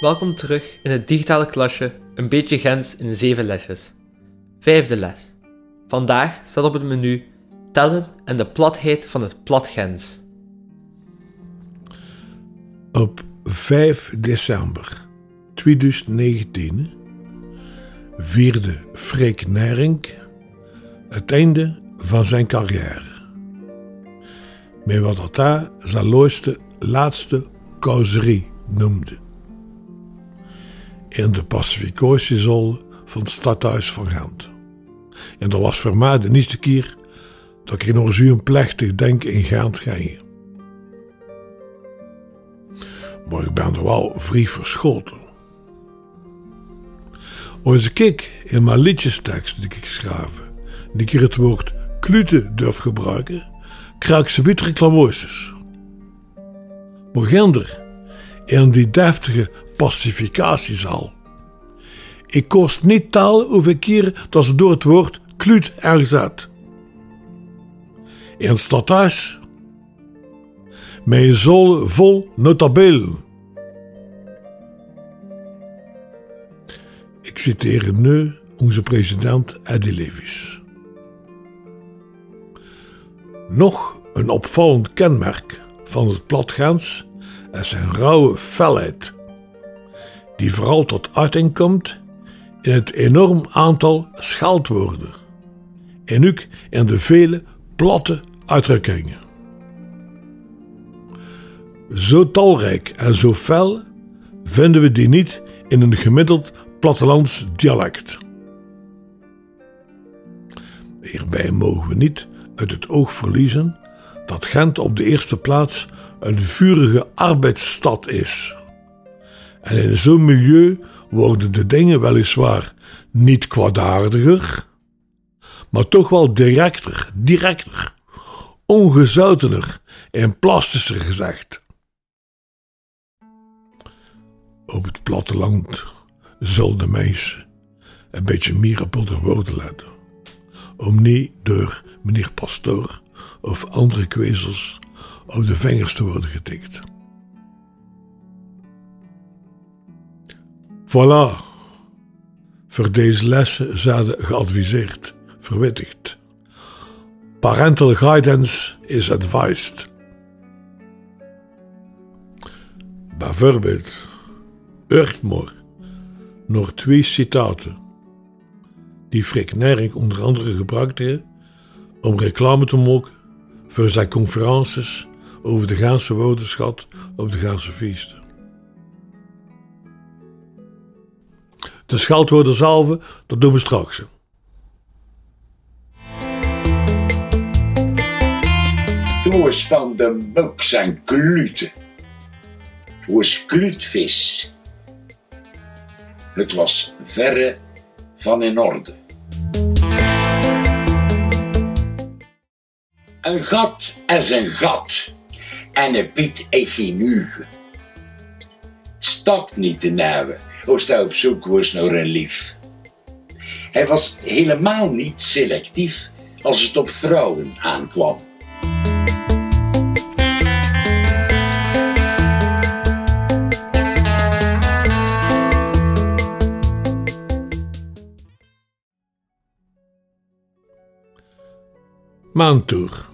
Welkom terug in het digitale klasje Een beetje Gens in zeven lesjes. Vijfde les. Vandaag staat op het menu Tellen en de platheid van het plat Gens. Op 5 december 2019 vierde Freek Nering het einde van zijn carrière. Met wat dat zijn laatste causerie noemde. In de pacificatiezol van het stadhuis van Gent. En dat was voor mij de eerste keer dat ik nog zo'n plechtig denk in Gent ging. Maar ik ben er wel vrij verschoten. Als ik in mijn liedjestekst die ik geschreven, die keer het woord klute durf gebruiken, krijg ik ze klamooses. Maar gender, in die deftige pacificatiezaal. Ik kost niet taal hoeveel keer dat ze door het woord kluut uit. In stadhuis, een zol vol notabelen. Ik citeer nu onze president Eddie Levis. Nog een opvallend kenmerk van het platgaans is zijn rauwe felheid, die vooral tot uiting komt in het enorm aantal scheldwoorden en ook in de vele platte uitdrukkingen. Zo talrijk en zo fel vinden we die niet in een gemiddeld plattelands dialect. Hierbij mogen we niet uit het oog verliezen dat Gent op de eerste plaats een vurige arbeidsstad is. En in zo'n milieu worden de dingen weliswaar niet kwaadaardiger, maar toch wel directer, directer, ongezoutener en plastischer gezegd. Op het platteland zullen de mensen een beetje meer op de woorden letten, om niet door meneer Pastoor of andere kwezels op de vingers te worden getikt. Voilà. Voor deze lessen zouden geadviseerd, verwittigd. Parental guidance is advised. Bijvoorbeeld, Urtmoor, nog twee citaten die Frik Nering onder andere gebruikte om reclame te maken voor zijn conferences over de Gaanse woordenschat op de Gaanse feesten. De scheldwoorden zalven, dat doen we straks. Doos van de buk zijn kluten. Het was kluutvis. Het was verre van in orde. Een gat is een gat. En een piet is geen uge. Stak niet te nemen als hij op zoek was naar een lief. Hij was helemaal niet selectief als het op vrouwen aankwam. Maantoer.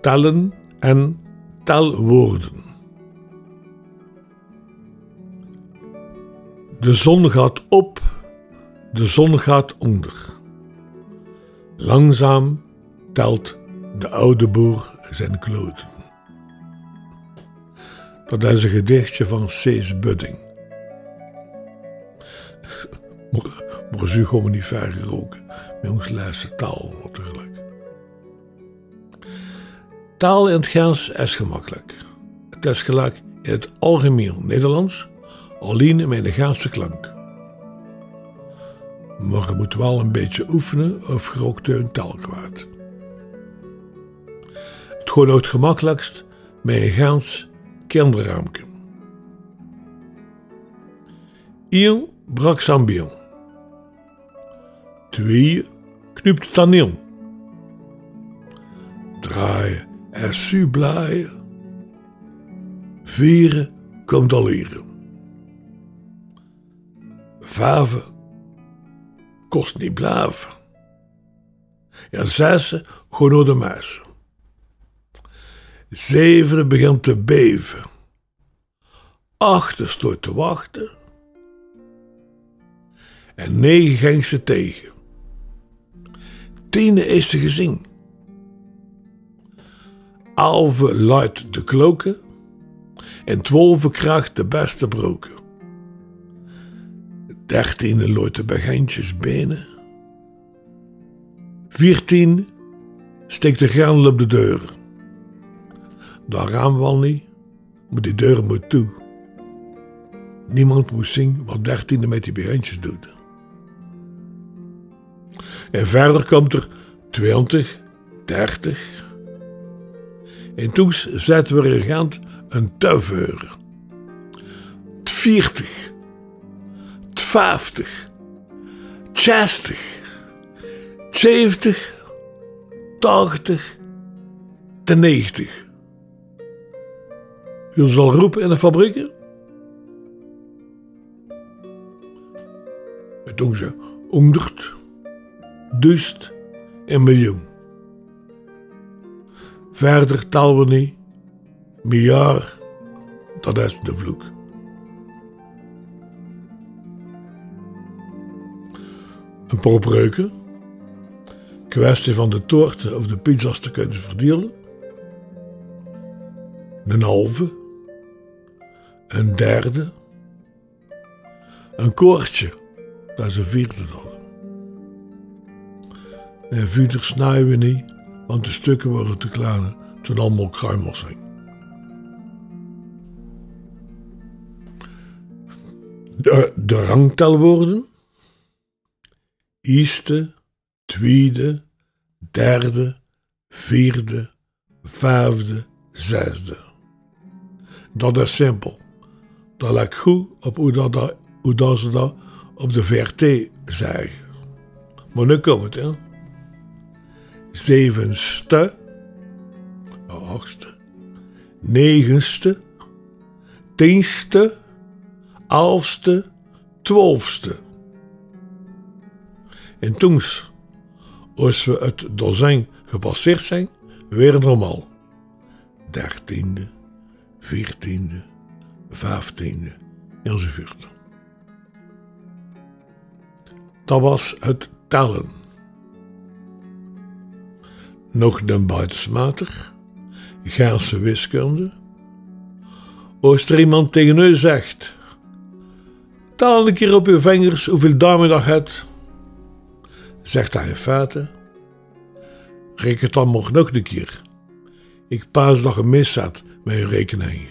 Tellen en telwoorden. De zon gaat op, de zon gaat onder. Langzaam telt de oude boer zijn kloten. Dat is een gedichtje van Cees Budding. Maar, zo gewoon niet ver geroken laatste taal natuurlijk. Taal in het Gens is gemakkelijk. Het is gelijk in het algemeen Nederlands, alleen met een Gaanse klank. Maar je moet wel een beetje oefenen of gerookt een taal kwijt. Het gaat ook het gemakkelijkst met een Gaans kinderraamke. Eén brak sambion. Twee knupt taneel. Draaien en su. Vieren komt al leren. Vijven kost niet blijven. Ja, zessen gewoon de muis. Zeven begint te beven. Achter stoot te wachten. En negen ging ze tegen. Tiende is ze gezien. Alve luidt de kloken. En twaalf kracht de beste broken. Dertiende looit de begintjes benen. Viertien steekt de grendel op de deur. Daar gaan we al niet, maar die deur moet toe. Niemand moet zien wat dertiende met die begintjes doet. En verder komt er 20, 30. En toen zetten we er een tuiveur. 40, 50, 60, 70, 80, 90. U zal roepen in de fabrieken? En toen ze 100, duist en miljoen. Verder tellen we niet. Miljard, dat is de vloek. Een breuken. Kwestie van de toorten of de pizza's te kunnen verdelen. Een halve. Een derde. Een koortje. Dat is een vierde dan. En verder snijden we niet, want de stukken worden te klein toen allemaal kruimels zijn. De, de rangtelwoorden. Eerste, tweede, derde, vierde, vijfde, zesde. Dat is simpel. Dat lijkt goed op hoe, dat, hoe dat ze dat op de VRT zeggen. Maar nu komt het, hè zevenste, achtste, negenste, tienste, elfste, twaalfste. En toen, als we het dozijn gepasseerd zijn, weer normaal. Dertiende, veertiende, vijftiende enzovoort. Dat was het tellen nog dan buitensmatig, Gaanse wiskunde. Als er iemand tegen u zegt, tel een keer op uw vingers hoeveel duimen dat hebt, zegt hij in feite, reken het dan nog nog een keer. Ik paas dat je mis zat met uw rekening.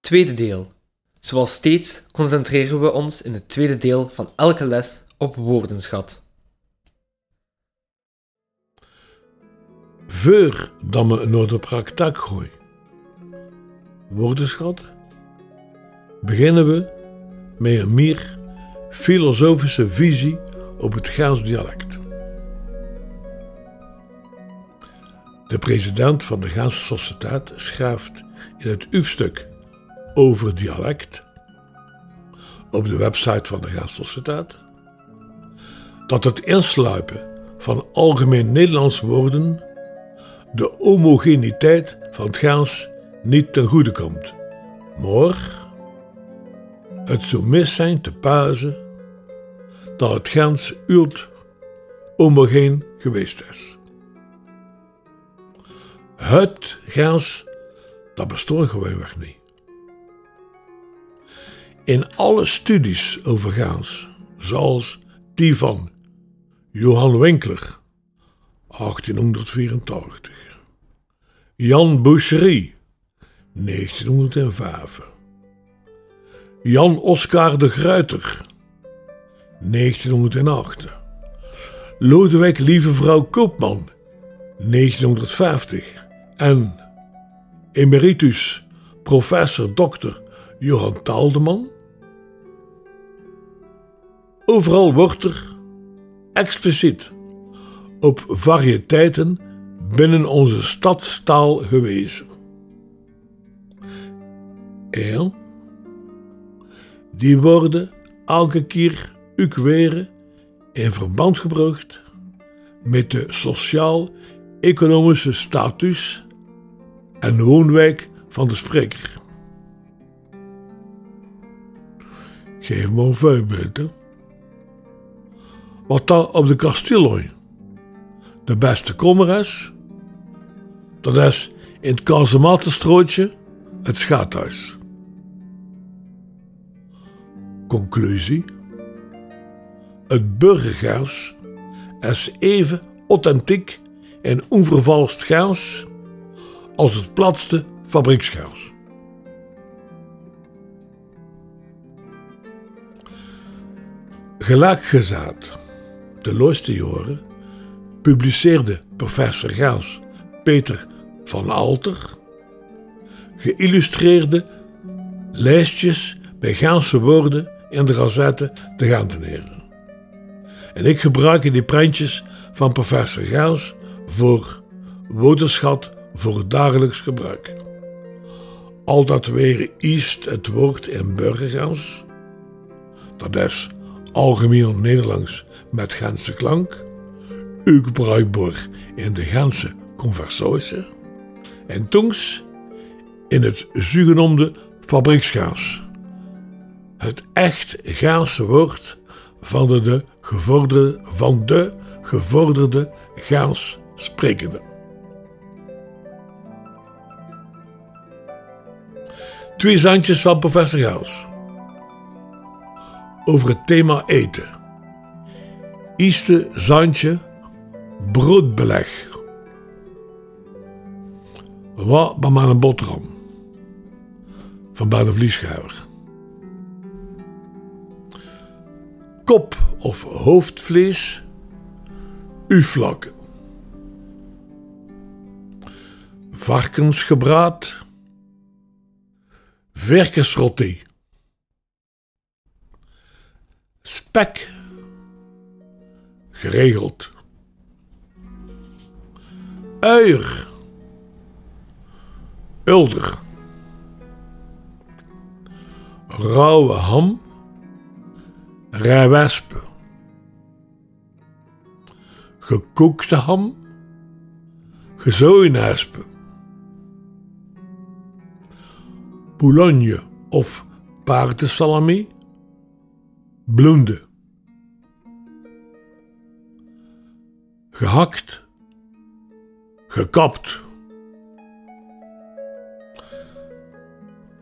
Tweede deel. Zoals steeds concentreren we ons in het tweede deel van elke les op woordenschat. voor dat we naar de praktijk gooien. Woordenschat? Beginnen we met een meer filosofische visie op het Gaans dialect. De president van de Gaanse Sociëteit schrijft in het UF-stuk over dialect op de website van de Gaanse Sociëteit dat het insluipen van algemeen Nederlands woorden de homogeniteit van het Gaans niet ten goede komt. Maar het zou mis zijn te pauzen dat het Gaans ult homogeen geweest is. Het Gaans, dat bestond gewoonweg niet. In alle studies over Gaans, zoals die van Johan Winkler, 1884, Jan Boucherie, 1905. Jan Oscar de Gruiter, 1908. Lodewijk Lieve Vrouw Koopman, 1950. En emeritus professor Dr. Johan Taaldeman. Overal wordt er expliciet op variëteiten binnen onze stadstaal gewezen. En die worden elke keer weer in verband gebracht met de sociaal-economische status en woonwijk van de spreker. Geef me een voorbeeld. Wat daar op de Castillooi de beste kommer is, dat is in het kazematenstrooitje het schaathuis. Conclusie. Het burgergaas is even authentiek en onvervalst gaas als het platste fabrieksgaas. Gelijk gezegd, de laatste jaren publiceerde professor Gaas Peter van Alter geïllustreerde lijstjes met Gaanse woorden in de gazette te gaan teneren. En ik gebruik die prentjes van professor Gaas voor woordenschat voor dagelijks gebruik. Al dat weer is het woord in burgergaans, dat is algemeen Nederlands met Gentse klank, ook bruikbaar in de Gentse conversatie, en toens in het zogenoemde fabrieksgaas. Het echt Gaanse woord van de gevorderde, van de gevorderde Gaans sprekende. Twee zandjes van professor Gaas. Over het thema eten. Eerste zandje broodbeleg. Wat bij mijn boterham. Van bij de vlieschuiver. Kop of hoofdvlees. Uflakken. Varkensgebraad. Verkersroti. Spek. Geregeld. Uier. Ulder. Rauwe ham. Rijwespen. Gekookte ham. Gezooide espen. Boulogne of paardensalami. Bloende. Gehakt. Gekapt.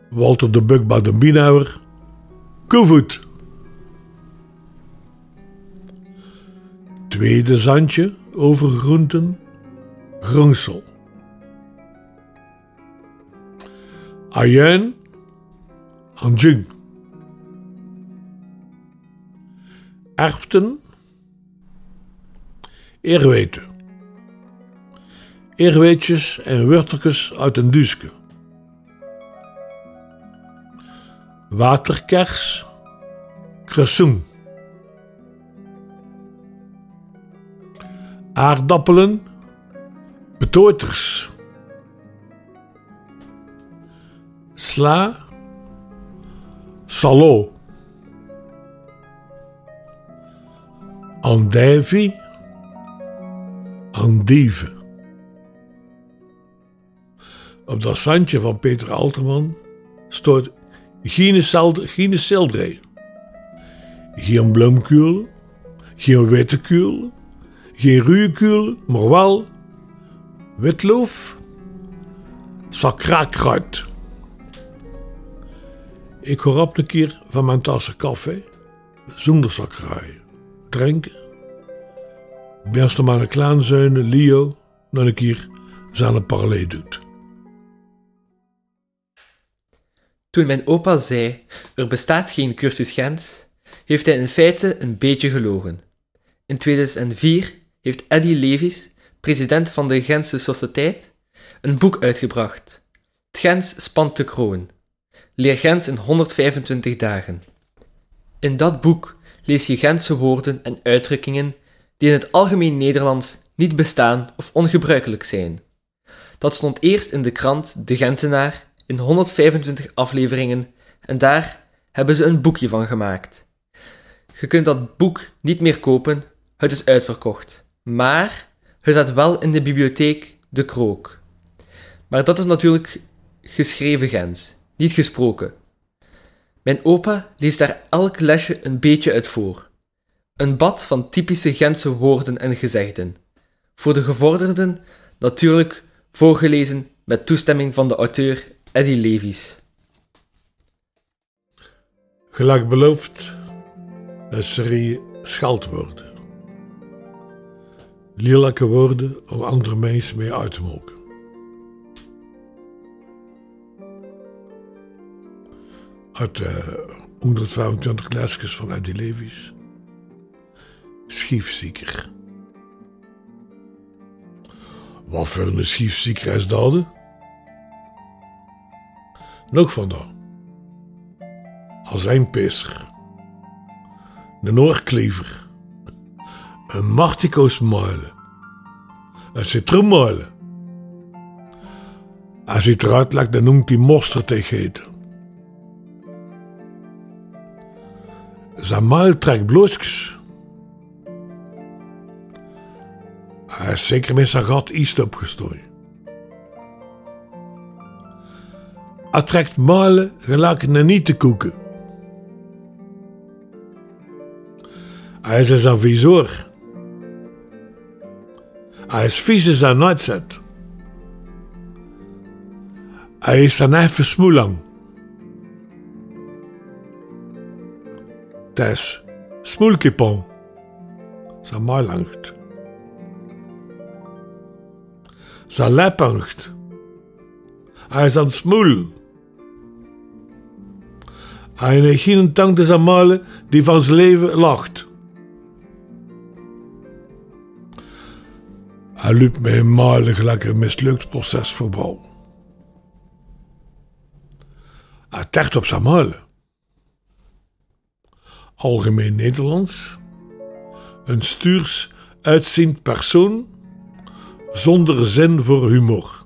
Walter de Buk de Bienhouwer. Koevoet. Tweede zandje over groenten. Groensel. Ayen. Anjing. Erften. Eerweten. En worteltjes uit een duiske. Waterkers. Cressoen. Aardappelen. Betooters. Sla. Salo. Andijvie. Andieven. Op dat zandje van Peter Alterman staat geen, seld- geen selderij. Geen witte geen ruwe kuil, maar wel witloof, sakraakkruid. Ik hoor op een keer van mijn tassen koffie, zonder sakraai, drinken. Best maar een klaanzuinen, Leo, nog een keer zijn parley doet. Toen mijn opa zei, er bestaat geen cursus Gens, heeft hij in feite een beetje gelogen. In 2004 heeft Eddy Levis, president van de Gentse Sociëteit, een boek uitgebracht. Het Gens spant de kroon. Leer Gens in 125 dagen. In dat boek lees je Gentse woorden en uitdrukkingen die in het algemeen Nederlands niet bestaan of ongebruikelijk zijn. Dat stond eerst in de krant De Gentenaar in 125 afleveringen en daar hebben ze een boekje van gemaakt. Je kunt dat boek niet meer kopen, het is uitverkocht. Maar het staat wel in de bibliotheek De Krook. Maar dat is natuurlijk geschreven Gens, niet gesproken. Mijn opa leest daar elk lesje een beetje uit voor. Een bad van typische Gentse woorden en gezegden. Voor de gevorderden natuurlijk voorgelezen met toestemming van de auteur Eddie Levies. Gelijk beloofd, een serie scheldwoorden. Lelijke woorden om andere mensen mee uit te mogen. Uit de 125 lesjes van Eddie Levies. Schiefzieker. Wat voor een schiefzieker is dat? Nog een peser. Een oorklever. Een martico's muilen. Een citroenmuilen. Als hij eruit legt, dan noemt hij mosterd eten. Zijn muil trekt bloosjes. Hij is zeker met zijn gat iets opgestoken. Hij trekt muilen gelijk een niet te koeken. Hij is zijn visor. Is vies in zijn uitzet. Hij is zijn eigen smoelang. Het is smoelkipon. Zijn muilangt. Zijn leppangt. Hij is aan smoel. Hij heeft geen tang te die van zijn leven lacht. Hij een muilen gelijk een mislukt proces voorbouw. Hij tert op zijn muilen. Algemeen Nederlands. Een stuurs uitziend persoon zonder zin voor humor.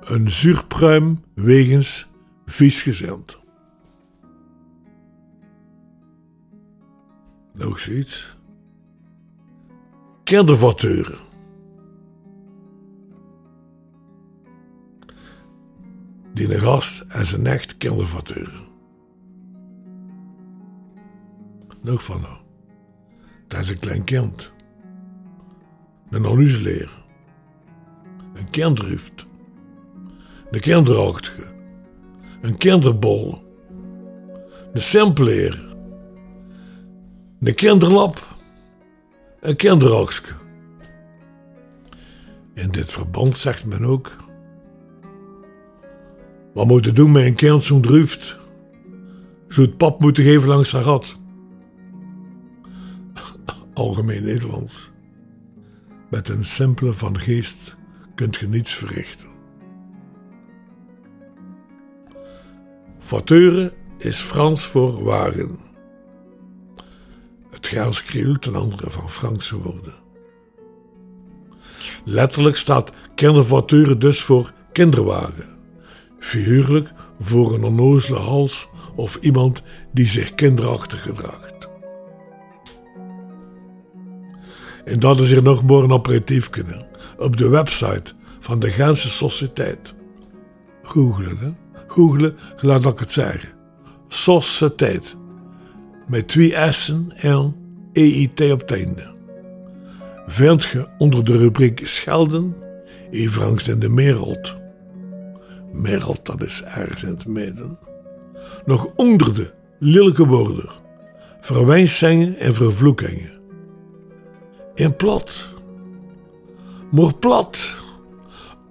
Een zuurpruim wegens viesgezind. Nog zoiets. Kindervateuren. Die een gast en zijn echt kindervateuren. Nog van nou. Dat is een klein kind. Een onuzeleer. Een kindrift. Een kinderachtige. Een kinderbol. Een sampleer. Een kinderlap. Een kinderachske. In dit verband zegt men ook... Wat moet doen met een kind zo'n het pap moeten geven langs haar gat? Algemeen Nederlands. Met een simpele van geest kunt je niets verrichten. Fauteuren is Frans voor wagen. Gaals Creool ten andere van Frankse woorden. Letterlijk staat kindervoiture dus voor kinderwagen. Figuurlijk voor een onnozele hals of iemand die zich kinderachtig gedraagt. En dat is hier nog maar een aperitief kunnen. Op de website van de Gentse Sociëteit. Googelen, hè? Googelen, laat ik het zeggen. Sociëteit. Met twee S'en en EIT op het einde. Vind je onder de rubriek Schelden, in de Mereld. Mereld, dat is ergens in het midden. Nog onder de lelijke woorden. Verwijnsingen en vervloekingen in plat. Maar plat,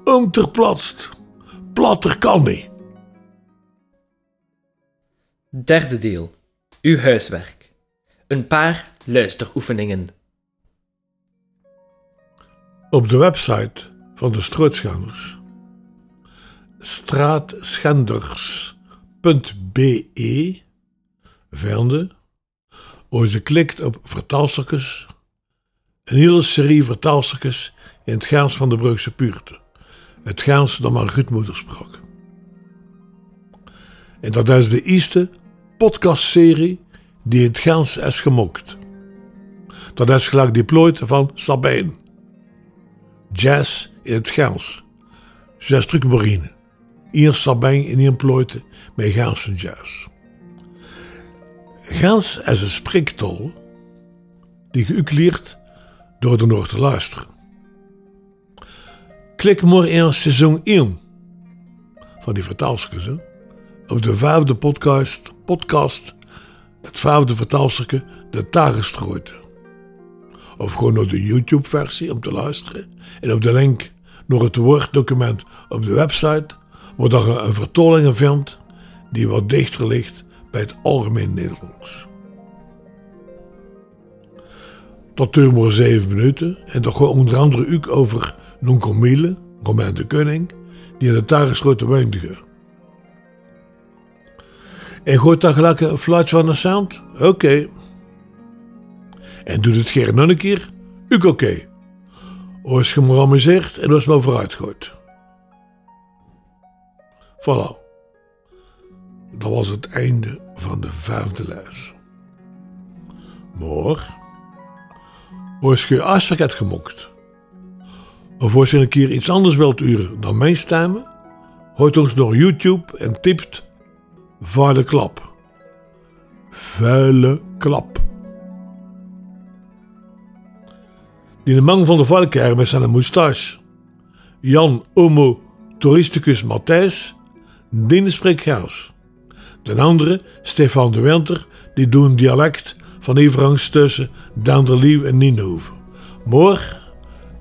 unterplatst, platter kan niet. Derde deel. Uw huiswerk. Een paar luisteroefeningen. Op de website van de Strootschenders straatschenders.be vinden, als je klikt op vertaalstukjes een hele serie vertaalstukjes in het Gaans van de Brugse Puurte. het Gaans dat Margriet moeder sprak. En dat is de eerste podcastserie die het Gaans is gemokt. Dat is gelijk deployed van Sabijn. Jazz in het Gaans. Zes stuk marine. Hier Sabijn in een ploite met Gaanse jazz. Gaans is een spreektol die geücleerd door de te luisteren. Klik maar in seizoen 1 van die vertaalstukjes op de vijfde podcast, podcast het vijfde vertaalstukje De Tagestroite. Of gewoon naar de YouTube-versie om te luisteren en op de link naar het Word-document op de website wordt er een vertolling vindt die wat dichter ligt bij het algemeen Nederlands. Dat duurt maar zeven minuten en dat gaat onder andere ook over Nonkel Romain de Koning, die in de tagesgrote woonde. En gooit daar gelijk een van de sound? Oké. En doet het geen nog een keer? Ook oké. Okay. Me amuseert en als me vooruit gooit. Voilà. Dat was het einde van de vijfde les. Maar, als je afspraak hebt gemokt, of als je een keer iets anders wilt uren dan mijn stemmen, hoort ons door YouTube en tipt vuile klap. Vuile klap. Die de man van de Valkjaar met zijn moustache. Jan Homo Touristicus Matthijs, die spreekt Gaals. De andere, Stefan de Winter, die doet een dialect van Everangs tussen Danderlieuw en Nienhoven.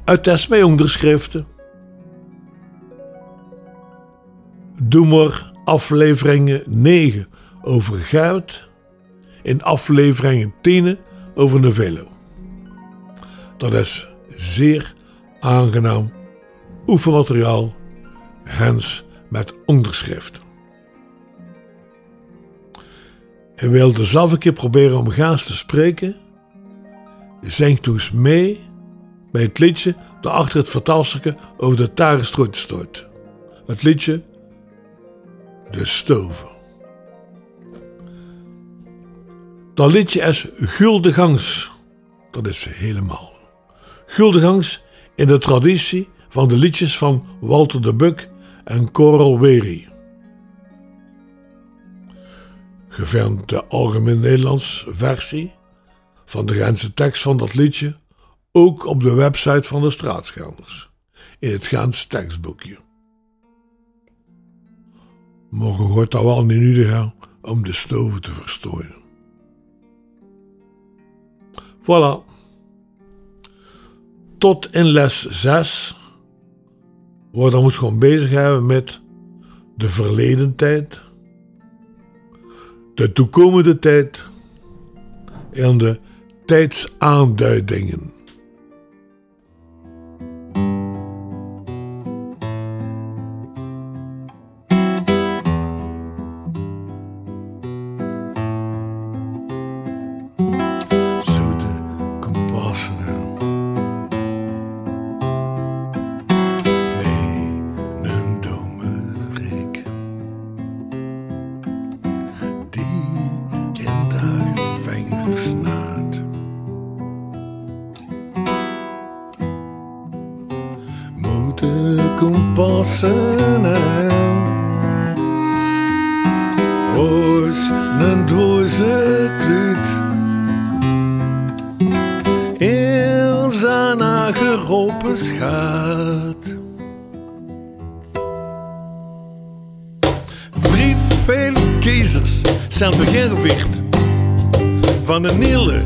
Uit test met onderschriften. Doe maar afleveringen 9 over goud en afleveringen 10 over Novello. Dat is zeer aangenaam oefenmateriaal, hens met onderschrift. En zelf een keer proberen om gaas te spreken, zing toen mee bij het liedje dat achter het vertaalstukje over de tarenstrooit stoot. Het liedje De Stoven. Dat liedje is Guldegangs. Dat is helemaal. Guldegangs in de traditie van de liedjes van Walter de Buk en Coral Wery. Je de Algemeen Nederlands versie van de Gentse tekst van dat liedje ook op de website van de Straatschenders, in het Gens tekstboekje. Morgen hoort dat wel niet nu gaan om de stoven te verstoren. Voilà. Tot in les 6, waar dan moet gewoon bezig hebben met de verleden tijd, de toekomende tijd en de tijdsaanduidingen. Kompassen Oors een doze kluut. In zijn geropen schat Vrij veel kiezers zijn gewicht van een nieuwe,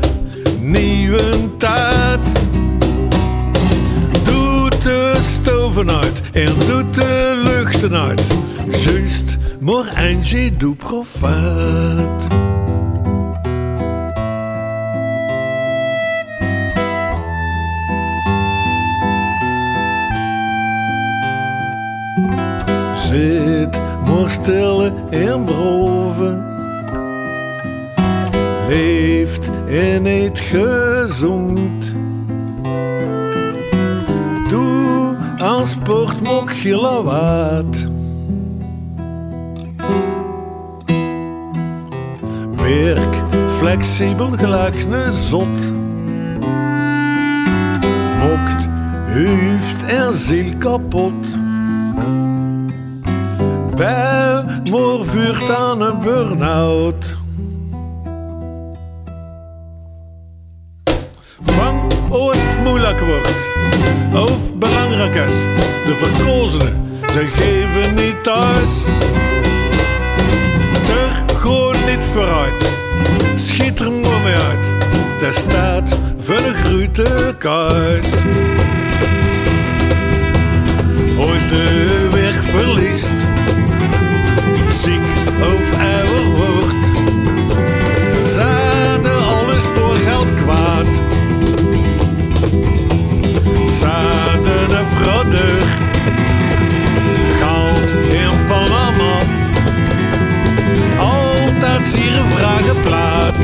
nieuwe tijd de stoven uit en doet de luchten uit. Juist, maar eindje doe profijt. Zit maar stil en boven. Leeft en eet gezond sport mok gillawaat. Werk flexibel gelijk zot. Mokt hoofd en ziel kapot. Bij maar vuurt aan een burn-out. De verkozenen, ze geven niet thuis. Er gewoon niet vooruit, schiet er maar mee uit. De staat van een grote kuis. Ooit de weg verliest, ziek of ouder Altijd zieren vragen plaat.